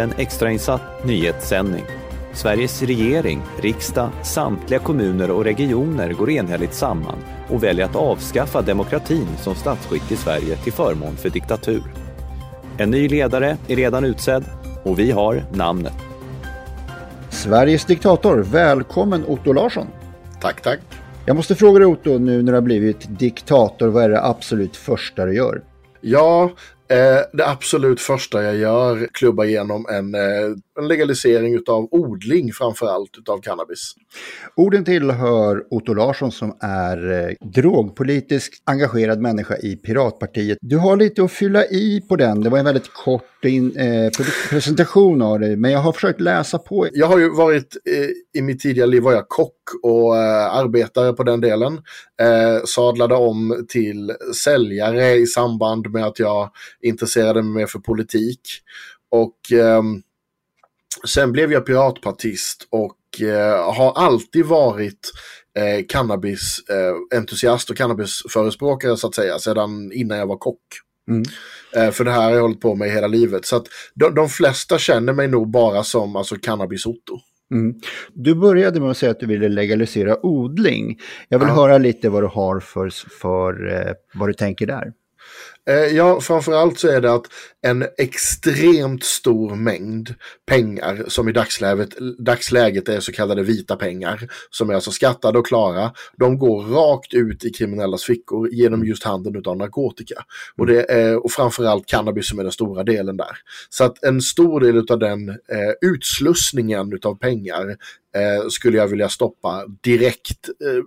En extrainsatt nyhetssändning. Sveriges regering, riksdag, samtliga kommuner och regioner går enhälligt samman och väljer att avskaffa demokratin som statsskick i Sverige till förmån för diktatur. En ny ledare är redan utsedd och vi har namnet. Sveriges diktator, välkommen Otto Larsson. Tack, tack. Jag måste fråga dig Otto, nu när du har blivit diktator, vad är det absolut första du gör? Ja, Eh, det absolut första jag gör, klubba igenom en, eh, en legalisering av odling framför allt utav cannabis. Orden tillhör Otto Larsson som är eh, drogpolitiskt engagerad människa i Piratpartiet. Du har lite att fylla i på den, det var en väldigt kort in, eh, presentation av dig, men jag har försökt läsa på. Jag har ju varit, eh, i mitt tidigare liv var jag kock och eh, arbetare på den delen. Eh, sadlade om till säljare i samband med att jag intresserade mig mer för politik. Och eh, sen blev jag piratpartist och eh, har alltid varit eh, cannabisentusiast och cannabisförespråkare så att säga, sedan innan jag var kock. Mm. Eh, för det här har jag hållit på med hela livet. Så att de, de flesta känner mig nog bara som alltså, cannabis-Otto. Mm. Du började med att säga att du ville legalisera odling. Jag vill ja. höra lite vad du har för, för eh, vad du tänker där. Eh, ja, framförallt så är det att en extremt stor mängd pengar som i dagsläget, dagsläget är så kallade vita pengar, som är alltså skattade och klara, de går rakt ut i kriminellas fickor genom just handeln av narkotika. Och, det är, och framförallt cannabis som är den stora delen där. Så att en stor del av den eh, utslussningen av pengar eh, skulle jag vilja stoppa direkt. Eh,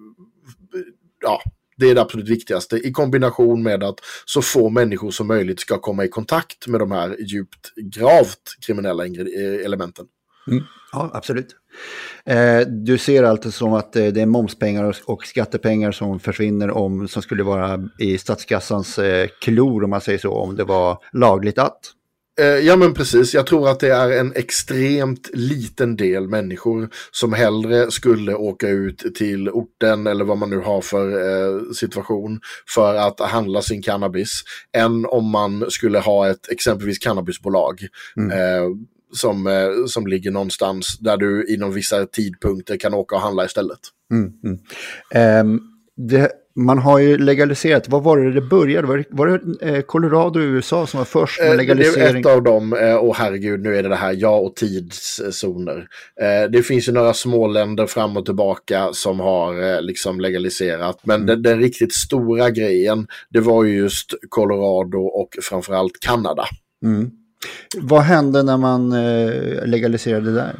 ja, det är det absolut viktigaste i kombination med att så få människor som möjligt ska komma i kontakt med de här djupt gravt kriminella eh, elementen. Mm. Ja, absolut. Eh, du ser alltså som att eh, det är momspengar och skattepengar som försvinner om, som skulle vara i statskassans eh, klor om man säger så, om det var lagligt att? Eh, ja men precis, jag tror att det är en extremt liten del människor som hellre skulle åka ut till orten eller vad man nu har för eh, situation för att handla sin cannabis än om man skulle ha ett exempelvis cannabisbolag. Mm. Eh, som, som ligger någonstans där du inom vissa tidpunkter kan åka och handla istället. Mm, mm. Um, det man har ju legaliserat, vad var det det började? Var det, var det eh, Colorado och USA som var först med legalisering? Eh, det är ett av dem, eh, och herregud nu är det det här ja och tidszoner. Det finns ju några små länder fram och tillbaka som har liksom legaliserat, men mm. den, den, riktigt stora grejen, det var ju just Colorado och framförallt Kanada. Mm. Vad hände när man legaliserade där?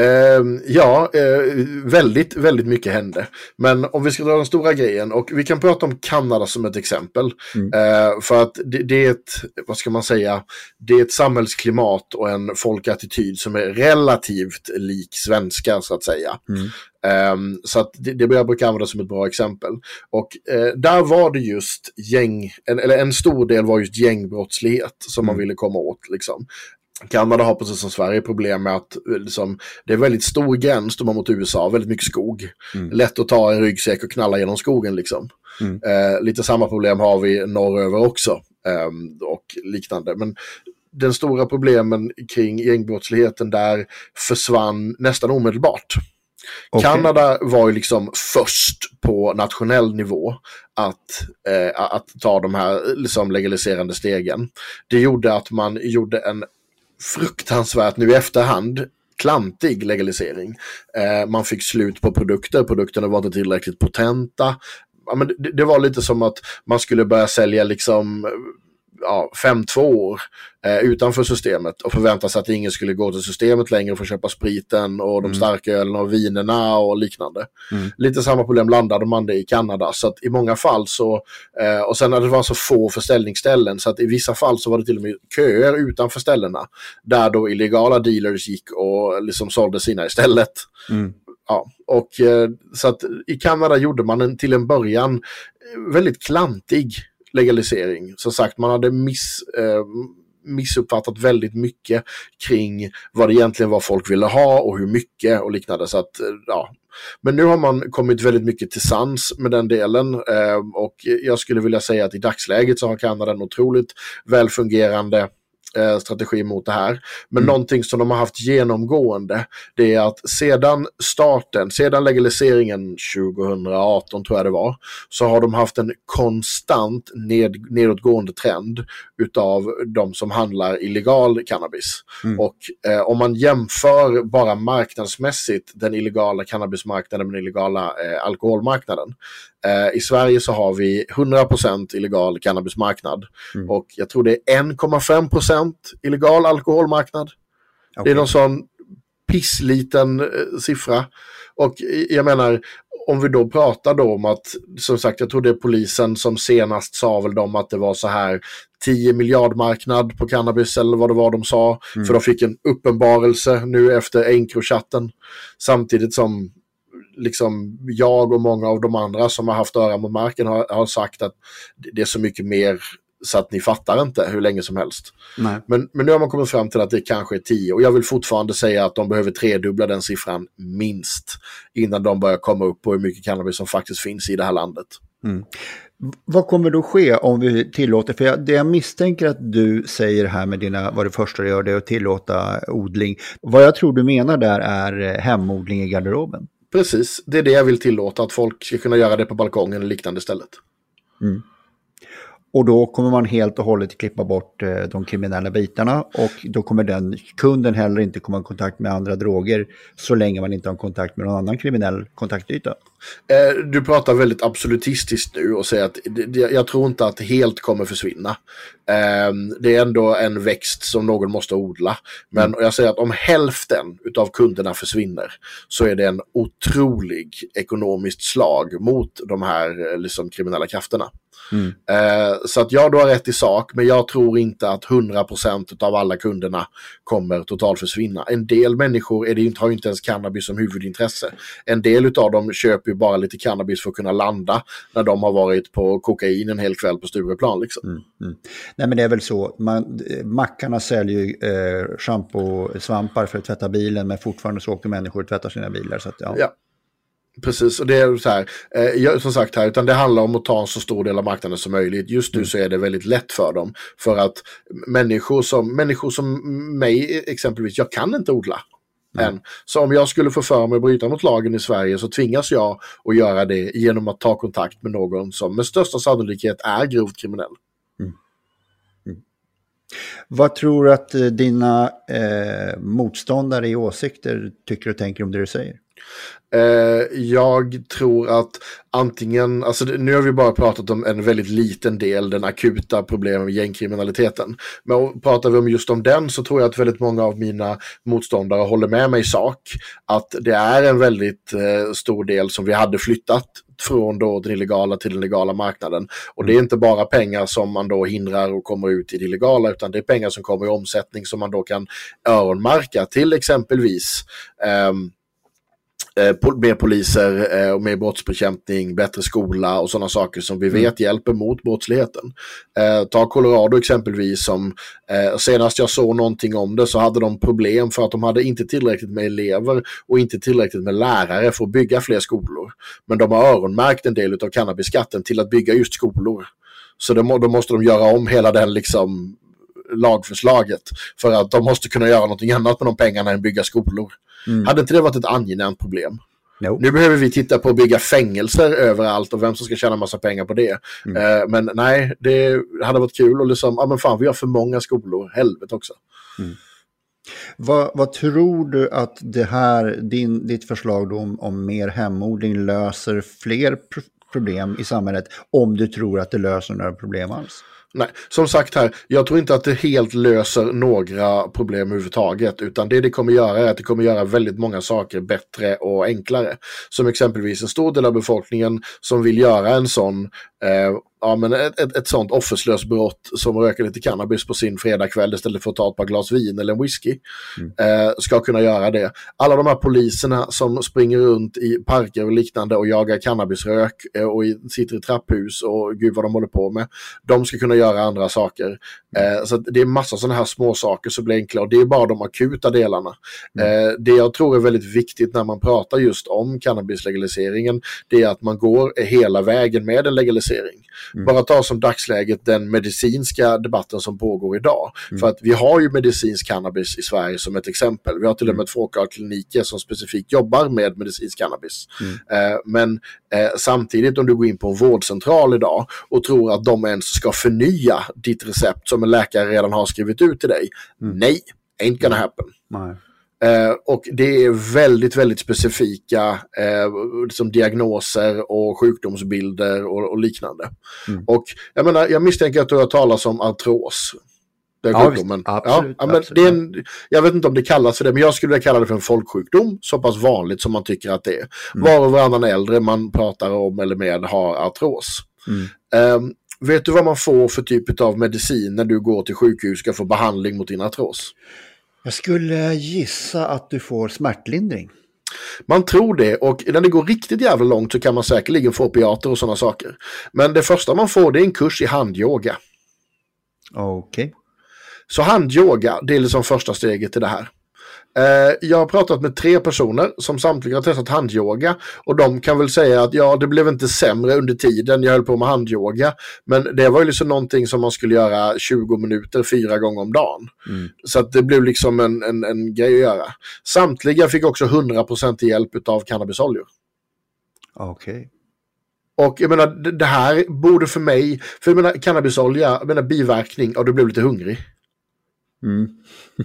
Uh, ja, uh, väldigt, väldigt mycket hände. Men om vi ska dra den stora grejen, och vi kan prata om Kanada som ett exempel. Mm. Uh, för att det, det, är ett, vad ska man säga, det är ett samhällsklimat och en folkattityd som är relativt lik svenska så att säga. Mm. Um, så att det, det jag brukar använda som ett bra exempel. Och uh, där var det just gäng, en, eller en stor del var just gängbrottslighet som mm. man ville komma åt. Liksom. Kanada har precis som Sverige problem med att liksom, det är väldigt stor gräns då man mot USA, väldigt mycket skog. Mm. Lätt att ta en ryggsäck och knalla genom skogen liksom. Mm. Eh, lite samma problem har vi norröver också eh, och liknande. Men den stora problemen kring gängbrottsligheten där försvann nästan omedelbart. Okay. Kanada var ju liksom först på nationell nivå att, eh, att ta de här liksom legaliserande stegen. Det gjorde att man gjorde en fruktansvärt nu i efterhand klantig legalisering. Eh, man fick slut på produkter, produkterna var inte tillräckligt potenta. Ja, men det, det, var lite som att man skulle börja sälja liksom eh, ja, fem, två år eh, utanför systemet och förvänta sig att ingen skulle gå till systemet längre för att köpa spriten och de mm. starka ölen och vinerna och liknande. Mm. Lite samma problem landade man det i Kanada. Så att i många fall så, eh, och sen när det var så få försäljningsställen så att i vissa fall så var det till och med köer utanför ställena. Där då illegala dealers gick och liksom sålde sina istället. Mm. Ja, och eh, så att i Kanada gjorde man en, till en början eh, väldigt klantig legalisering. Som sagt, man hade miss, eh, missuppfattat väldigt mycket kring vad det egentligen var folk ville ha och hur mycket och liknande. Så att, eh, ja. Men nu har man kommit väldigt mycket till sans med den delen eh, och jag skulle vilja säga att i dagsläget så har Kanada en otroligt välfungerande eh, strategi mot det här. Men mm. någonting som de har haft genomgående, det är att sedan starten, sedan legaliseringen 2018 tror jag det var, så har de haft en konstant ned, nedåtgående trend utav de som handlar illegal cannabis. Mm. Och eh, om man jämför bara marknadsmässigt den illegala cannabismarknaden med den illegala eh, alkoholmarknaden. Eh, I Sverige så har vi 100% illegal cannabismarknad mm. och jag tror det är 1,5% illegal alkoholmarknad. Okay. Det är någon sån pissliten eh, siffra. Och jag menar, om vi då pratar då om att, som sagt, jag tror det är polisen som senast sa väl dem att det var så här 10 miljardmarknad på cannabis eller vad det var de sa. Mm. För de fick en uppenbarelse nu efter Encrochatten. Samtidigt som liksom jag och många av de andra som har haft öra mot marken har, har sagt att det är så mycket mer så att ni fattar inte hur länge som helst. Men, men nu har man kommit fram till att det kanske är 10 och jag vill fortfarande säga att de behöver tredubbla den siffran minst innan de börjar komma upp på hur mycket cannabis som faktiskt finns i det här landet. Mm. Vad kommer då ske om vi tillåter, för jag, det jag misstänker att du säger här med dina, vad det första du gör, det är att tillåta odling. Vad jag tror du menar där är eh, hemodling i garderoben. Precis, det är det jag vill tillåta, att folk ska kunna göra det på balkongen eller liknande stället. Mm. Och då kommer man helt och hållet klippa bort eh, de kriminella bitarna och då kommer den kunden heller inte komma i kontakt med andra droger så länge man inte har kontakt med någon annan kriminell kontaktyta. Eh, du pratar väldigt absolutistiskt nu och säger att jag tror inte att det helt kommer försvinna. Ehm, det är ändå en växt som någon måste odla. Men mm. jag säger att om hälften av kunderna försvinner så är det en otrolig ekonomiskt slag mot de här eh, liksom, kriminella krafterna. Mm. Eh, så att ja, du har rätt i sak, men jag tror inte att 100% av alla kunderna kommer totalt försvinna. En del människor är det, har inte ens cannabis som huvudintresse. En del av dem köper ju bara lite cannabis för att kunna landa när de har varit på kokain en hel kväll på Stureplan. Liksom. Mm, mm. Nej men det är väl så, Man, mackarna säljer ju eh, schampo-svampar för att tvätta bilen men fortfarande så åker människor och tvättar sina bilar. Så att, ja. ja. Precis, och det är så här, eh, som sagt här, utan det handlar om att ta en så stor del av marknaden som möjligt. Just nu mm. så är det väldigt lätt för dem. För att människor som, människor som mig exempelvis, jag kan inte odla. Mm. Så om jag skulle få för mig att bryta mot lagen i Sverige så tvingas jag att göra det genom att ta kontakt med någon som med största sannolikhet är grovt kriminell. Vad tror du att eh, dina eh, motståndare i åsikter tycker och tänker om det du säger? Eh, jag tror att antingen, alltså nu har vi bara pratat om en väldigt liten del, den akuta problemen med gängkriminaliteten. Men pratar vi om just om den så tror jag att väldigt många av mina motståndare håller med mig i sak. Att det är en väldigt eh, stor del som vi hade flyttat från då den illegala till den legala marknaden. Och det är inte bara pengar som man då hindrar och kommer ut i det illegala utan det är pengar som kommer i omsättning som man då kan öronmarka till exempelvis um, mer poliser eh, och mer brottsbekämpning, bättre skola och sådana saker som vi mm. vet hjälper mot brottsligheten. Eh, ta Colorado exempelvis som senast jag såg någonting om det så hade de problem för att de hade inte tillräckligt med elever och inte tillräckligt med lärare för att bygga fler skolor. Men de har öronmärkt en del av cannabisskatten till att bygga just skolor. Så då måste de göra om hela den liksom lagförslaget. För att de måste kunna göra någonting annat med de pengarna än bygga skolor. Mm. Hade inte det varit ett angenämt problem? No. Nu behöver vi titta på att bygga fängelser överallt och vem som ska tjäna massa pengar på det. Mm. Uh, men nej, det hade varit kul och liksom, ja men fan vi har för många skolor, helvete också. Mm. Vad, vad, tror du att det här, din, ditt förslag om, om mer hemodling löser fler problem i samhället om du tror att det löser några problem alls? Nej, som sagt här, jag tror inte att det helt löser några problem överhuvudtaget, utan det det kommer göra är att det kommer göra väldigt många saker bättre och enklare. Som exempelvis en stor del av befolkningen som vill göra en sån eh, ja, men ett, ett, ett sånt offerslöst brott som röka lite cannabis på sin fredagkväll istället för att ta ett par glas vin eller en whisky mm. eh, ska kunna göra det. Alla de här poliserna som springer runt i parker och liknande och jagar cannabisrök eh, och i, sitter i trapphus och gud vad de håller på med. De ska kunna göra andra saker. Mm. Eh, så det är massa sådana här små saker som blir enkla och det är bara de akuta delarna. Mm. Eh, det jag tror är väldigt viktigt när man pratar just om cannabislegaliseringen det är att man går hela vägen med en legalisering. Mm. Bara ta som dagsläget den medicinska debatten som pågår idag. Mm. För att vi har ju medicinsk cannabis i Sverige som ett exempel. Vi har till och med mm. ett fåtal kliniker som specifikt jobbar med medicinsk cannabis. Mm. Eh, men eh, samtidigt om du går in på en vårdcentral idag och tror att de ens ska förnya ditt recept som en läkare redan har skrivit ut till dig. Mm. Nej, ain't gonna happen. Nej. Eh, och det är väldigt, väldigt specifika eh, liksom diagnoser och sjukdomsbilder och, och liknande. Mm. Och jag menar, jag misstänker att du har talat om artros. Den ja, sjukdomen. absolut, ja, men absolut. Det är en, jag vet inte om det kallas för det, men jag skulle vilja kalla det för en folksjukdom. Så pass vanligt som man tycker att det är. Mm. Var och varannan äldre man pratar om eller med har artros. Mm. Um, vet du vad man får för typ av medicin när du går till sjukhus och ska få behandling mot din artros? Jag skulle gissa att du får smärtlindring. Man tror det och när det går riktigt jävla långt så kan man säkerligen få opiater och sådana saker. Men det första man får det är en kurs i handyoga. Okej. Okay. Så handyoga, det är liksom första steget till det här. Eh, jag har pratat med tre personer som samtliga har testat handyoga och de kan väl säga att ja, det blev inte sämre under tiden jag höll på med handyoga. Men det var ju liksom någonting som man skulle göra 20 minuter fyra gånger om dagen. Mm. Så att det blev liksom en, en, en grej att göra. Samtliga fick också 100% hjälp av cannabisoljor. Okej. Okay. Och jag menar, det här borde för mig, för jag menar cannabisolja, jag menar biverkning, och du blev lite hungrig. Mm.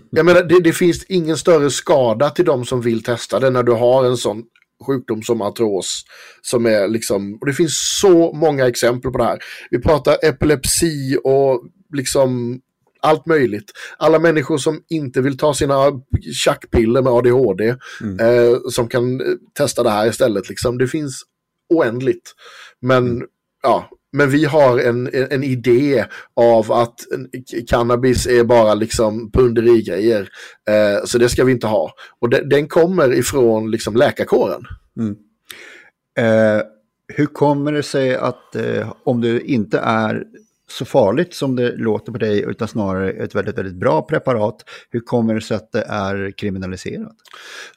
jag menar, det, det, finns ingen större skada till de som vill testa det när du har en sån sjukdom som artros. Som är liksom, och det finns så många exempel på det här. Vi pratar epilepsi och liksom allt möjligt. Alla människor som inte vill ta sina tjackpiller med ADHD mm. eh, som kan testa det här istället. Liksom. Det finns oändligt. Men mm. ja, men vi har en, en idé av att cannabis är bara liksom punderigrejer. Eh, så det ska vi inte ha. Och de, den kommer ifrån liksom läkarkåren. Mm. Eh, hur kommer det sig att eh, om du inte är så farligt som det låter på dig, utan snarare ett väldigt, väldigt bra preparat. Hur kommer det sig att det är kriminaliserat?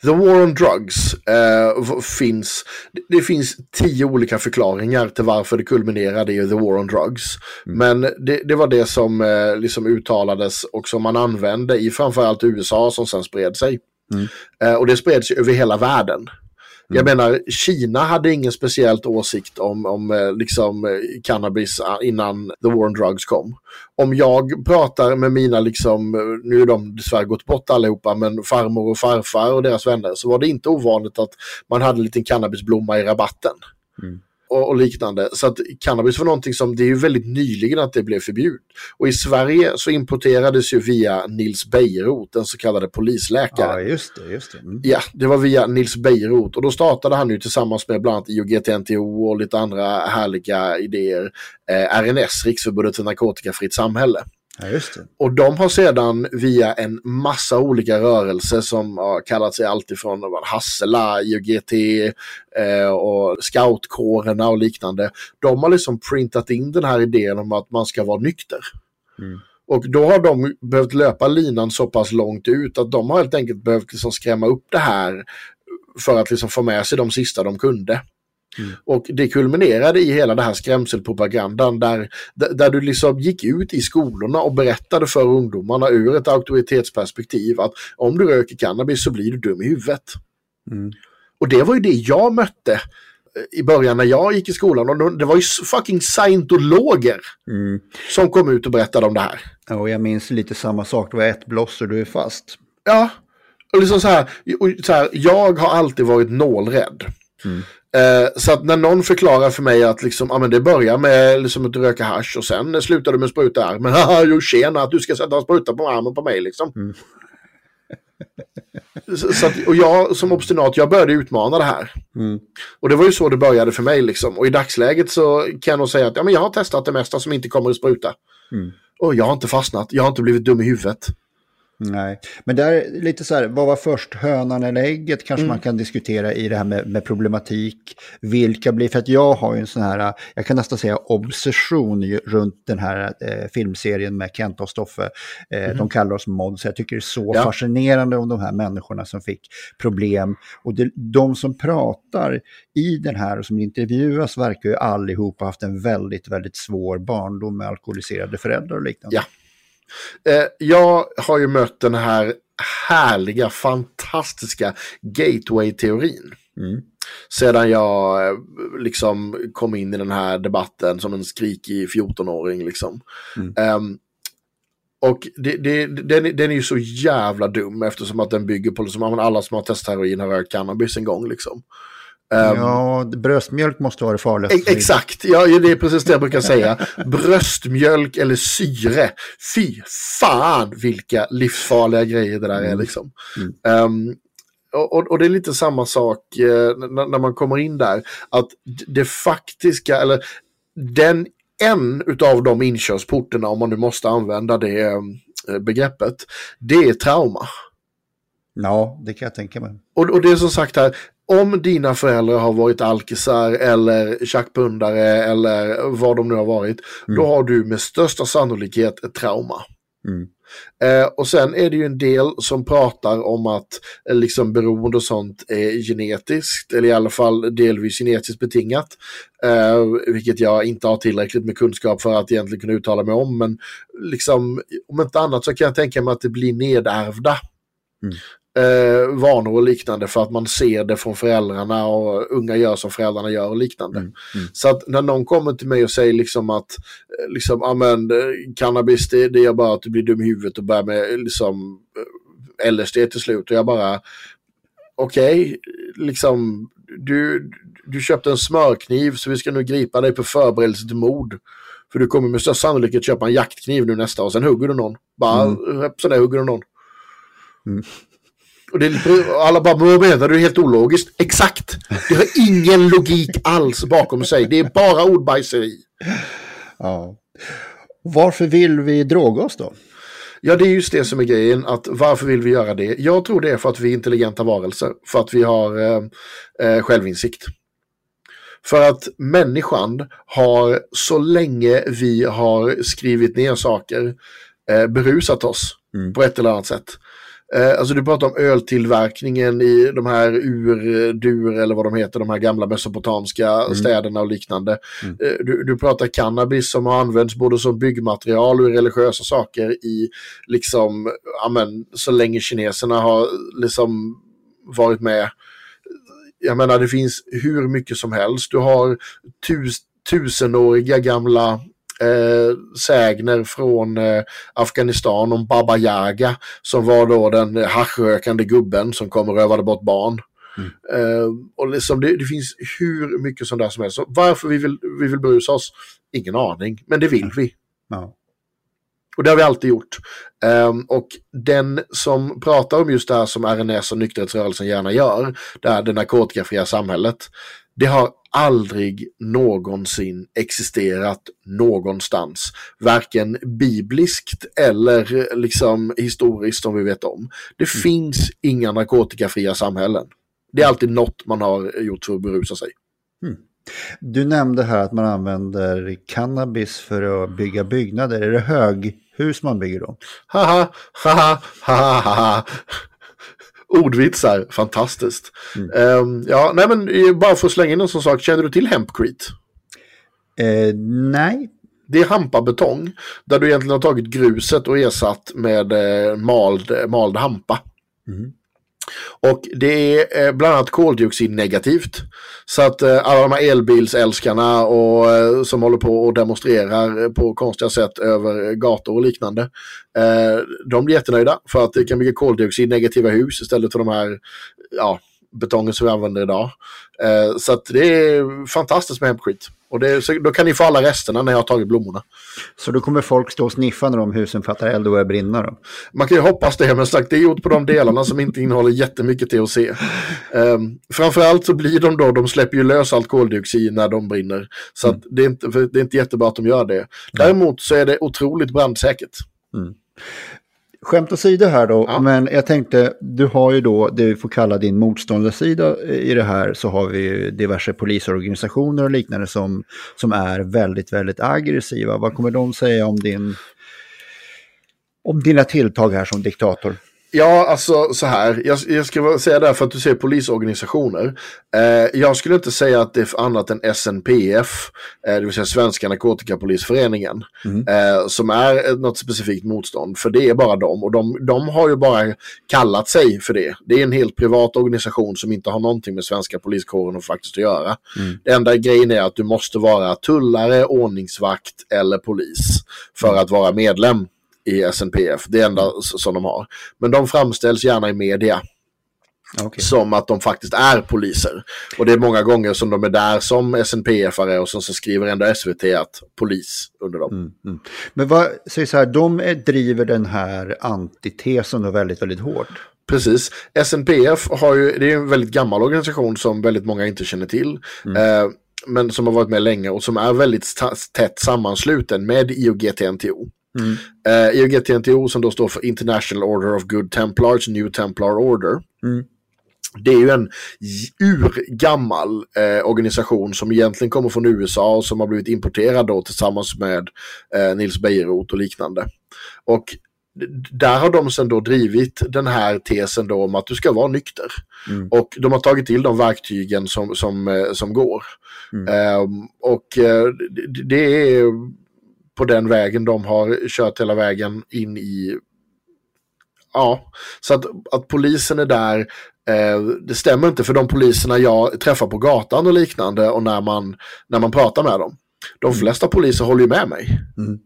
The War on Drugs eh, finns, det finns tio olika förklaringar till varför det kulminerade i The War on Drugs. Mm. Men det, det, var det som eh, liksom uttalades och som man använde i framförallt USA som sen spred sig. Mm. Eh, och det spreds över hela världen. Jag mm. menar, Kina hade ingen speciellt åsikt om, om eh, liksom, eh, cannabis innan the war on drugs kom. Om jag pratar med mina, liksom, eh, nu är de dessvärre gått bort allihopa, men farmor och farfar och deras vänner, så var det inte ovanligt att man hade en liten cannabisblomma i rabatten. Mm och, och, liknande. Så att cannabis var någonting som, det är ju väldigt nyligen att det blev förbjudet. Och i Sverige så importerades ju via Nils Bejerot, den så kallade polisläkaren. Ja, just det. Just det. Mm. Ja, det var via Nils Bejerot och då startade han ju tillsammans med bland annat IOGT-NTO och lite andra härliga idéer, eh, RNS, Riksförbundet för narkotikafritt samhälle. Ja. Och de har sedan via en massa olika rörelser som har kallat sig alltifrån Hassela, IOGT eh, och scoutkårerna och liknande. De har liksom printat in den här idén om att man ska vara nykter. Mm. Och då har de behövt löpa linan så pass långt ut att de har helt enkelt behövt liksom skrämma upp det här för att liksom få med sig de sista de kunde. Mm. Och det kulminerade i hela den här skrämselpropagandan där, där du liksom gick ut i skolorna och berättade för ungdomarna ur ett auktoritetsperspektiv att om du röker cannabis så blir du dum i huvudet. Mm. Och det var ju det jag mötte eh, i början när jag gick i skolan. Och det var ju fucking scientologer mm. som kom ut och berättade om det här. Ja, och jag minns lite samma sak. Det var ett bloss och du är fast. Ja, och liksom så här, så här jag har alltid varit nålrädd. Mm. Eh, så att när någon förklarar för mig att liksom, ah, men det börjar med liksom, att röka hash och sen slutar du med spruta armen. Haha, jo tjena att du ska sätta en spruta på armen på mig liksom. Mm. så att, och jag som obstinat, jag började utmana det här. Mm. Och det var ju så det började för mig liksom. Och i dagsläget så kan jag nog säga att ja, men jag har testat det mesta som inte kommer att spruta. Mm. Och jag har inte fastnat, jag har inte blivit dum i huvudet. Nej, men där är lite så här, vad var först, hönan eller ägget kanske mm. man kan diskutera i det här med, med, problematik. Vilka blir, för att jag har ju en sån här, jag kan nästan säga obsession runt den här eh, filmserien med Kent och Stoffe. Eh, mm. De kallar oss mods, jag tycker det är så ja. fascinerande om de här människorna som fick problem. Och det, de som pratar i den här och som intervjuas verkar ju allihopa haft en väldigt, väldigt svår barndom med alkoholiserade föräldrar och liknande. Ja. Eh, jag har ju mött den här härliga, fantastiska gateway-teorin. Mm. Sedan jag eh, liksom kom in i den här debatten som en skrikig 14-åring. Liksom. Mm. Um, och det, det, den, den är ju så jävla dum eftersom att den bygger på liksom, alla som har testat heroin har rökt cannabis en gång. Liksom. Um, ja, bröstmjölk måste vara det farligaste. Exakt, ja, det är precis det jag brukar säga. bröstmjölk eller syre. Fy fan vilka livsfarliga grejer det där är liksom. Mm. Um, och, och, det är lite samma sak eh, när, när, man kommer in där. Att det faktiska, eller den en av de inkörsporterna, om man nu måste använda det eh, begreppet, det är trauma. Ja, det kan jag tänka mig. Och, och det är som sagt här, om dina föräldrar har varit alkisar eller tjackpundare eller vad de nu har varit, mm. då har du med största sannolikhet ett trauma. Mm. Eh, och sen är det ju en del som pratar om att eh, liksom beroende och sånt är genetiskt, eller i alla fall delvis genetiskt betingat. Eh, vilket jag inte har tillräckligt med kunskap för att egentligen kunna uttala mig om. Men liksom, om inte annat så kan jag tänka mig att det blir nedärvda. Mm eh, vanor och liknande för att man ser det från föräldrarna och unga gör som föräldrarna gör och liknande. Mm, mm. Så att när någon kommer till mig och säger liksom att eh, liksom, amen, cannabis det, det gör bara att du blir dum i huvudet och börjar med liksom eh, LSD till slut och jag bara okej, okay, liksom du, du köpte en smörkniv så vi ska nu gripa dig på förberedelse till mord. För du kommer med största sannolikhet köpa en jaktkniv nu nästa och sen hugger du någon. Bara, mm. så där hugger du någon. Mm. Och, det, alla bara, vad menar du? Det är helt ologiskt. Exakt! Det har ingen logik alls bakom sig. Det är bara ordbajseri. Ja. Varför vill vi droga oss då? Ja, det är just det som är grejen. Att varför vill vi göra det? Jag tror det är för att vi är intelligenta varelser. För att vi har eh, eh, självinsikt. För att människan har, så länge vi har skrivit ner saker, eh, berusat oss mm. på ett eller annat sätt. Eh, alltså du pratar om öltillverkningen i de här ur-dur eller vad de heter, de här gamla mesopotamiska mm. städerna och liknande. Mm. Eh, du, du, pratar cannabis som har använts både som byggmaterial och religiösa saker i liksom, amen, så länge kineserna har liksom varit med. Jag menar det finns hur mycket som helst. Du har tus, tusenåriga gamla eh, sägner från eh, Afghanistan om Baba Yaga som var då den haschrökande gubben som kom och rövade bort barn. Mm. Eh, och liksom det, det, finns hur mycket sånt där som helst. Så varför vi vill, vi vill brusa oss? Ingen aning, men det vill vi. Ja. Och det har vi alltid gjort. Um, och den som pratar om just det här som RNS och nykterhetsrörelsen gärna gör, det här det narkotikafria samhället, det har aldrig någonsin existerat någonstans. Varken bibliskt eller liksom historiskt som vi vet om. Det mm. finns inga narkotikafria samhällen. Det är alltid något man har gjort för att berusa sig. Mm. Du nämnde här att man använder cannabis för att bygga byggnader. Är det höghus man bygger då? Haha, haha, haha, haha ordvitsar, fantastiskt. Mm. Um, ja, nej men bara för att slänga in en sån sak, känner du till Hempcrete? Uh, nej. Det är hampabetong där du egentligen har tagit gruset och ersatt med eh, mald, mald hampa. Mm. Och det är eh, bland annat koldioxidnegativt. Så att eh, alla de här elbilsälskarna och, eh, som håller på och demonstrerar på konstiga sätt över gator och liknande. De blir jättenöjda för att det kan bygga koldioxidnegativa hus istället för de här ja, betongen som vi använder idag. Så att det är fantastiskt med hemskit. Och det, så då kan ni få alla resterna när jag har tagit blommorna. Så då kommer folk stå och sniffa när de husen fattar eld och börjar brinna då? Man kan ju hoppas det, men sagt, det är gjort på de delarna som inte innehåller jättemycket THC. Um, framförallt så blir de då, de släpper ju lös allt koldioxid när de brinner. Så mm. det, är inte, det är inte jättebra att de gör det. Däremot så är det otroligt brandsäkert. Mm. Skämt åsido här då, Ja. men jag tänkte, du har ju då, det vi får kalla din motståndarsida i det här, så har vi ju diverse polisorganisationer och liknande som, som är väldigt, väldigt aggressiva. Vad kommer de säga om din om dina tilltag här som diktator? Ja, alltså så här. Jag, jag ska säga där för att du säger polisorganisationer. Eh, jag skulle inte säga att det är annat än SNPF, eh, det vill säga Svenska Narkotikapolisföreningen, eh, som är något specifikt motstånd. För det är bara dem och de, de har ju bara kallat sig för det. Det är en helt privat organisation som inte har någonting med svenska poliskåren att faktiskt att göra. Det enda grejen är att du måste vara tullare, ordningsvakt eller polis för att vara medlem i SNPF. Det enda s- som de har. Men de framställs gärna i media Okay. som att de faktiskt är poliser. Och det är många gånger som de är där som SNPF-are och sen så skriver ändå SVT att polis under dem. Mm, mm. Men vad, säg så här, de är, driver den här antitesen då väldigt, väldigt hårt. Precis. SNPF har ju, det är en väldigt gammal organisation som väldigt många inte känner till. Eh, men som har varit med länge och som är väldigt tätt sammansluten med IOGT-NTO. Mm. Eh, IOGT-NTO som då står för International Order of Good Templars, New Templar Order. Mm. Det är ju en urgammal eh, organisation som egentligen kommer från USA och som har blivit importerad då tillsammans med eh, Nils Bejerot och liknande. Och där har de sen då drivit den här tesen då om att du ska vara nykter. Mm. Och de har tagit till de verktygen som, som, eh, som går. Mm. Ehm, och eh, det är på den vägen de har kört hela vägen in i... Ja, så att, att polisen är där, eh, det stämmer inte för de poliserna jag träffar på gatan och liknande och när man, när man pratar med dem. De flesta poliser håller ju med mig. Mm.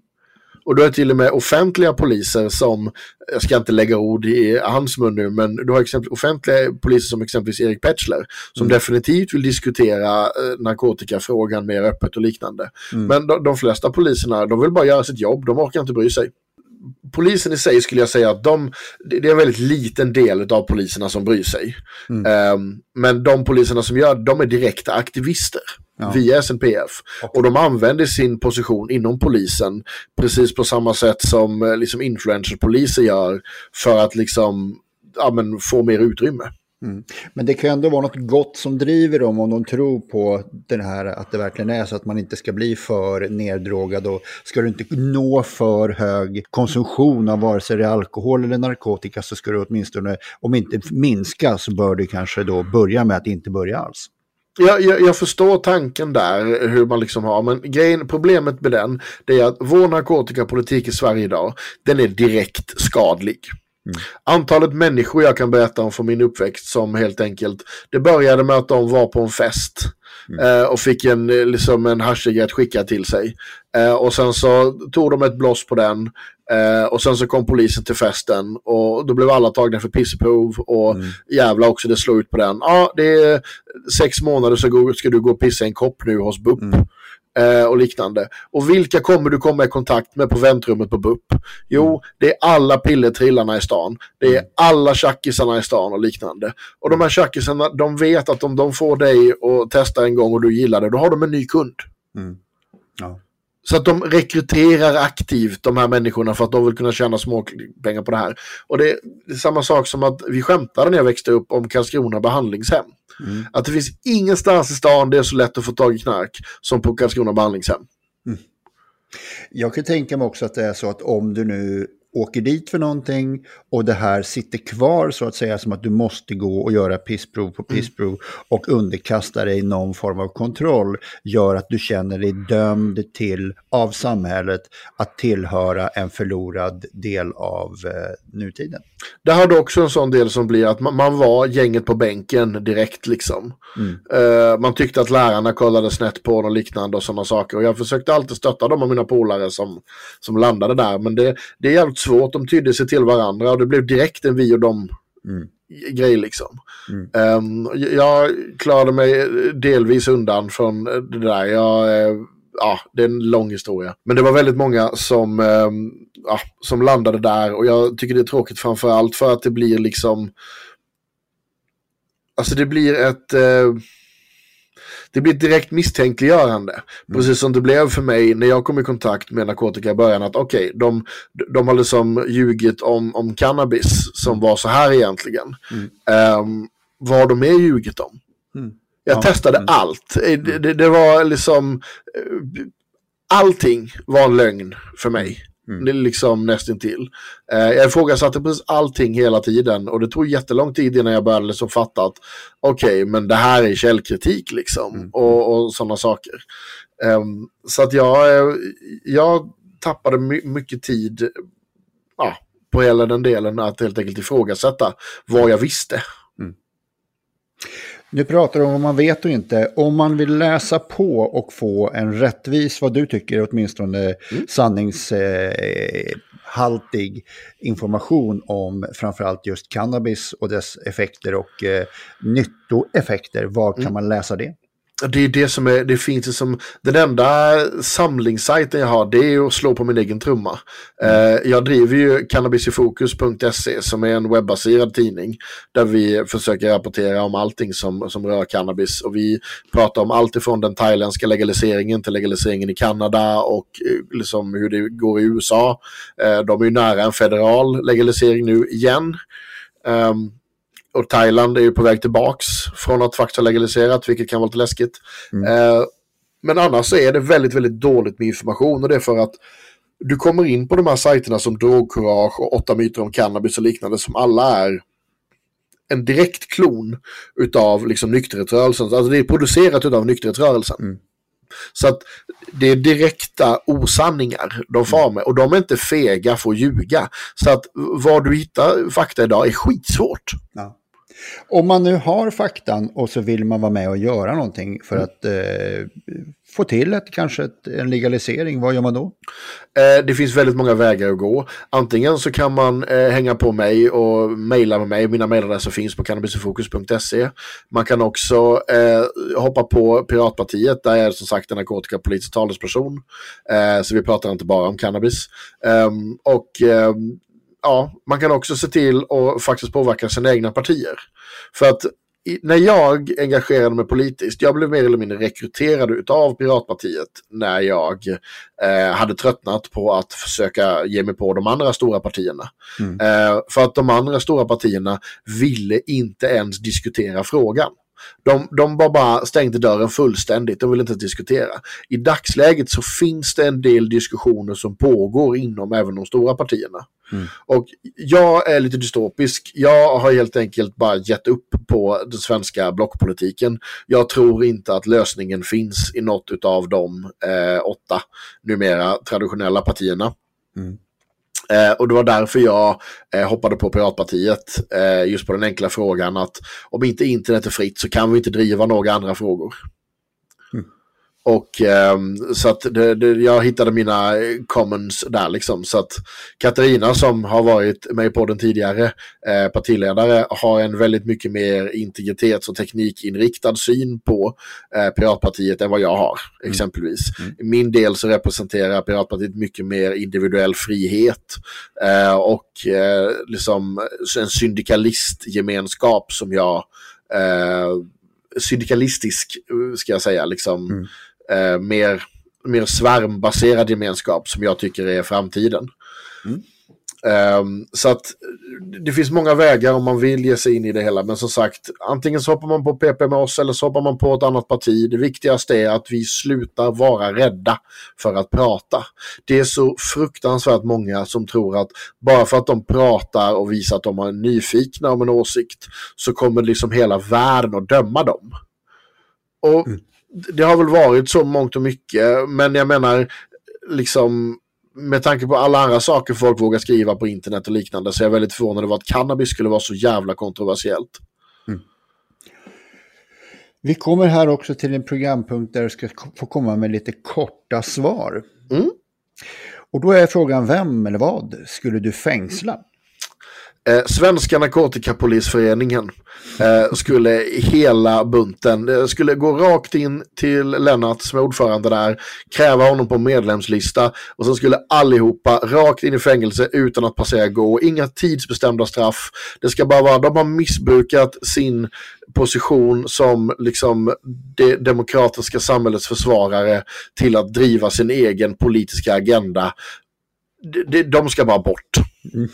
Och är det till och med offentliga poliser som, jag ska inte lägga ord i hans mun nu, men du har exempel, offentliga poliser som exempelvis Erik Petschler, som definitivt vill diskutera eh, narkotikafrågan mer öppet och liknande. Mm. Men de, de flesta poliserna, de vill bara göra sitt jobb, de orkar inte bry sig. Polisen i sig skulle jag säga att de, det är en väldigt liten del av poliserna som bryr sig. Mm. Ehm, men de poliserna som gör de är direkta aktivister Ja. via SNPF. Och de använder sin position inom polisen precis på samma sätt som eh, liksom influencerpoliser gör för att liksom ja, men, få mer utrymme. Mm. Men det kan ju ändå vara något gott som driver dem om de tror på den här, att det verkligen är så att man inte ska bli för neddrogad och ska du inte nå för hög konsumtion av vare sig det är alkohol eller narkotika så ska du åtminstone, om inte minska så bör du kanske då börja med att inte börja alls. Jag, jag, jag förstår tanken där, hur man liksom har, men grejen, problemet med den, det är att vår narkotikapolitik i Sverige idag, den är direkt skadlig. Antalet människor jag kan berätta om från min uppväxt som helt enkelt, det började med att de var på en fest eh, och fick en, eh, liksom en haschcigarett skickad till sig. Eh, och sen så tog de ett bloss på den eh, och sen så kom polisen till festen och då blev alla tagna för pissprov och jävla också det slog ut på den. Ja, det är sex månader så ska du gå och pissa i en kopp nu hos BUP. Eh, och liknande. Och vilka kommer du komma i kontakt med på väntrummet på BUP? Jo, det är alla pillertrillarna i stan. Det är alla tjackisarna i stan och liknande. Och de här tjackisarna, de vet att om de får dig att testa en gång och du gillar det, då har de en ny kund. Ja. Så att de rekryterar aktivt de här människorna för att de vill kunna tjäna småpengar på det här. Och det är, det är samma sak som att vi skämtade när jag växte upp om Karlskrona behandlingshem. Mm. Att det finns ingenstans i stan det är så lätt att få tag i knark som på Karlskrona behandlingshem. Jag kan tänka mig också att det är så att om du nu åker dit för någonting och det här sitter kvar så att säga som att du måste gå och göra pissprov på pissprov och underkasta dig någon form av kontroll gör att du känner dig dömd till av samhället att tillhöra en förlorad del av eh, nutiden. Det hade också en sån del som blir att man, man var gänget på bänken direkt liksom. Mm. Eh, man tyckte att lärarna kollade snett på och liknande och sådana saker. Och jag försökte alltid stötta de av mina polare som, som landade där. Men det, det är jävligt svårt. De tydde sig till varandra och det blev direkt en vi och dem Mm. grej liksom. Mm. Ehm, jag klarade mig delvis undan från det där. Jag, eh, ja, det är en lång historia. Men det var väldigt många som, ehm, ja, som landade där och jag tycker det är tråkigt framför allt för att det blir liksom Alltså det blir ett... Eh, det blir ett direkt misstänkliggörande. Mm. Precis som det blev för mig när jag kom i kontakt med narkotika i början. Att okej, okay, de, de har liksom ljugit om, om cannabis som var så här egentligen. Mm. Um, vad har de mer ljugit om? Mm. Jag ja. testade mm. allt. Det, det, det, var liksom... Eh, allting var en lögn för mig. Mm. Det är liksom nästintill. Eh, jag ifrågasatte precis allting hela tiden och det tog jättelång tid innan jag började liksom fatta att okej, okay, men det här är källkritik liksom mm. och, och sådana saker. Um, så att jag, eh, jag tappade my mycket tid ja, på hela den delen att helt enkelt ifrågasätta vad jag visste. Du pratar om vad man vet och inte. Om man vill läsa på och få en rättvis, vad du tycker åtminstone mm. sanningshaltig eh, information om framförallt just cannabis och dess effekter och eh, nyttoeffekter, var kan mm. man läsa det? Det är det som är, det finns som, den enda samlingssajten jag har det är att slå på min egen trumma. Mm. Uh, jag driver ju cannabisifokus.se som är en webbaserad tidning där vi försöker rapportera om allting som, som rör cannabis och vi pratar om allt ifrån den thailändska legaliseringen till legaliseringen i Kanada och uh, liksom hur det går i USA. Uh, de är ju nära en federal legalisering nu igen. Um, och Thailand är ju på väg tillbaks från att faktiskt ha legaliserat, vilket kan vara lite läskigt. Mm. Eh, men annars så är det väldigt, väldigt dåligt med information och det är för att du kommer in på de här sajterna som Drogcourage och åtta myter om cannabis och liknande som alla är en direkt klon utav liksom nykterhetsrörelsen. Alltså det är producerat utav nykterhetsrörelsen. Mm. Så att det är direkta osanningar de far med och de är inte fega för att ljuga. Så att var du hittar fakta idag är skitsvårt. Ja. Om man nu har faktan och så vill man vara med och göra någonting för mm. att eh, få till ett, kanske ett, en legalisering, vad gör man då? Eh, det finns väldigt många vägar att gå. Antingen så kan man eh, hänga på mig och mejla med mig. Mina mejladresser finns på cannabisifokus.se. Man kan också eh, hoppa på Piratpartiet, där jag är som sagt en narkotikapolitisk talesperson. Eh, så vi pratar inte bara om cannabis. Ehm, och ehm, ja, man kan också se till att faktiskt påverka sina egna partier. För att i, när jag engagerade mig politiskt, jag blev mer eller mindre rekryterad av Piratpartiet när jag eh, hade tröttnat på att försöka ge mig på de andra stora partierna. Mm. Eh, för att de andra stora partierna ville inte ens diskutera frågan. De, de bara, bara stängde dörren fullständigt, de vill inte diskutera. I dagsläget så finns det en del diskussioner som pågår inom även de stora partierna. Mm. Och jag är lite dystopisk. Jag har helt enkelt bara gett upp på den svenska blockpolitiken. Jag tror inte att lösningen finns i något av de eh, åtta numera traditionella partierna. Mm. Eh, och det var därför jag eh, hoppade på Piratpartiet. Eh, just på den enkla frågan att om inte internet är fritt så kan vi inte driva några andra frågor. Och eh, så att det, det, jag hittade mina commons där liksom. Så att Katarina som har varit med i podden tidigare, eh, partiledare, har en väldigt mycket mer integritets och teknikinriktad syn på eh, Piratpartiet än vad jag har, mm. exempelvis. Mm. I min del så representerar Piratpartiet mycket mer individuell frihet eh, och eh, liksom en syndikalistgemenskap som jag eh, syndikalistisk, ska jag säga, liksom. Mm eh, mer, mer svärmbaserad gemenskap som jag tycker är framtiden. Mm. Um, så att det finns många vägar om man vill ge sig in i det hela. Men som sagt, antingen så hoppar man på PP med oss eller så hoppar man på ett annat parti. Det viktigaste är att vi slutar vara rädda för att prata. Det är så fruktansvärt många som tror att bara för att de pratar och visar att de är nyfikna om en åsikt så kommer liksom hela världen att döma dem. Och mm det har väl varit så mångt och mycket, men jag menar liksom med tanke på alla andra saker folk vågar skriva på internet och liknande så är jag väldigt förvånad över att cannabis skulle vara så jävla kontroversiellt. Mm. Vi kommer här också till en programpunkt där du ska få komma med lite korta svar. Mm. Och då är frågan vem eller vad skulle du fängsla? Eh, Svenska Narkotikapolisföreningen eh, skulle hela bunten, eh, skulle gå rakt in till Lennart som är ordförande där, kräva honom på medlemslista och sen skulle allihopa rakt in i fängelse utan att passera gå. Inga tidsbestämda straff. Det ska bara vara, de har missbrukat sin position som liksom det demokratiska samhällets försvarare till att driva sin egen politiska agenda. De, de ska bara bort. Mm.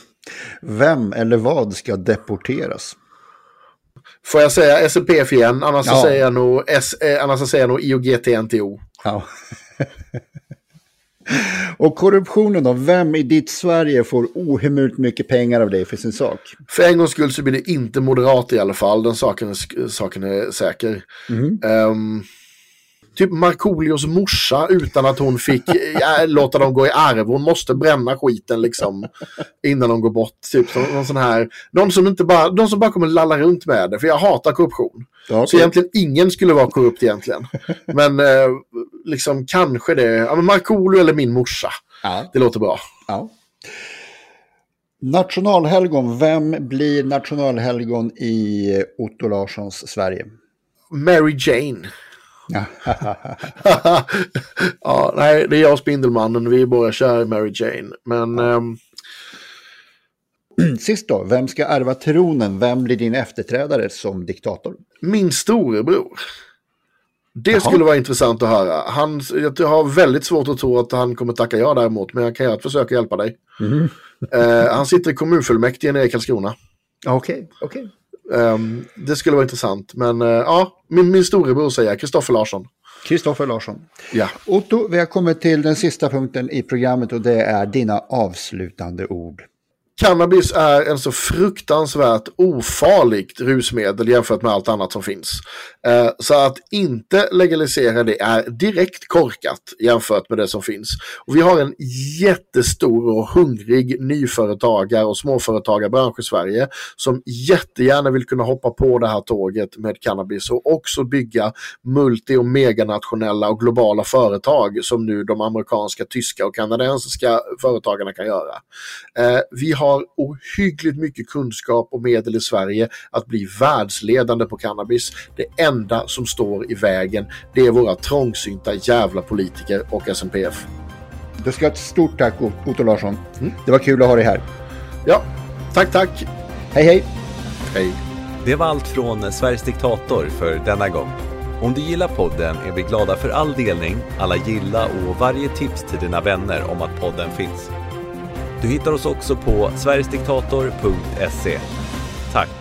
Vem eller vad ska deporteras? Får jag säga SLPF igen? Annars, ja. säger jag nog, S, eh, annars säger jag nog IOGT-NTO. Ja. Och korruptionen då? Vem i ditt Sverige får ohemult mycket pengar av dig för sin sak? För en gångs skull så blir det inte moderat i alla fall. Den saken, saken är säker. Mm. Um, typ Markoolios morsa utan att hon fick äh, låta dem gå i arv. Hon måste bränna skiten liksom innan de går bort. Typ någon sån här, någon som inte bara, de som bara kommer lalla runt med det. För jag hatar korruption. Okay. Så egentligen ingen skulle vara korrupt egentligen. Men eh, liksom kanske det, ja Markoolio eller min morsa. Ja. Det låter bra. Ja. Nationalhelgon, vem blir nationalhelgon i Otto Larssons Sverige? Mary Jane. ja, nej, det är jag och Spindelmannen. Vi är båda kära i Mary Jane. Men... Um... Sist då, vem ska ärva tronen? Vem blir din efterträdare som diktator? Min storebror. Det Jaha. skulle vara intressant att höra. Han, jag har väldigt svårt att tro att han kommer tacka ja däremot, men jag kan göra ett försök att hjälpa dig. Mm. Uh, han sitter i kommunfullmäktige nere i Karlskrona. Okej, okay, okej. Okay. Um, det skulle vara intressant. Men uh, ja, min, min storebror säger Kristoffer Larsson. Kristoffer Larsson. Ja. Otto, vi har kommit till den sista punkten i programmet och det är dina avslutande ord. Cannabis är en så fruktansvärt ofarligt rusmedel jämfört med allt annat som finns. Eh, så att inte legalisera det är direkt korkat jämfört med det som finns. Och vi har en jättestor och hungrig nyföretagar och småföretagarbransch i Sverige som jättegärna vill kunna hoppa på det här tåget med cannabis och också bygga multi och meganationella och globala företag som nu de amerikanska, tyska och kanadensiska företagarna kan göra. Eh, vi har har ohyggligt mycket kunskap och medel i Sverige att bli världsledande på cannabis. Det enda som står i vägen det är våra trångsynta jävla politiker och SNPF. Du ska ha ett stort tack Otto Larsson. Mm. Det var kul att ha dig här. Ja, tack tack. Hej hej. Hej. Det var allt från Sveriges diktator för denna gång. Om du gillar podden är vi glada för all delning, alla gilla och varje tips till dina vänner om att podden finns. Du hittar oss också på sverigesdiktator.se. Tack!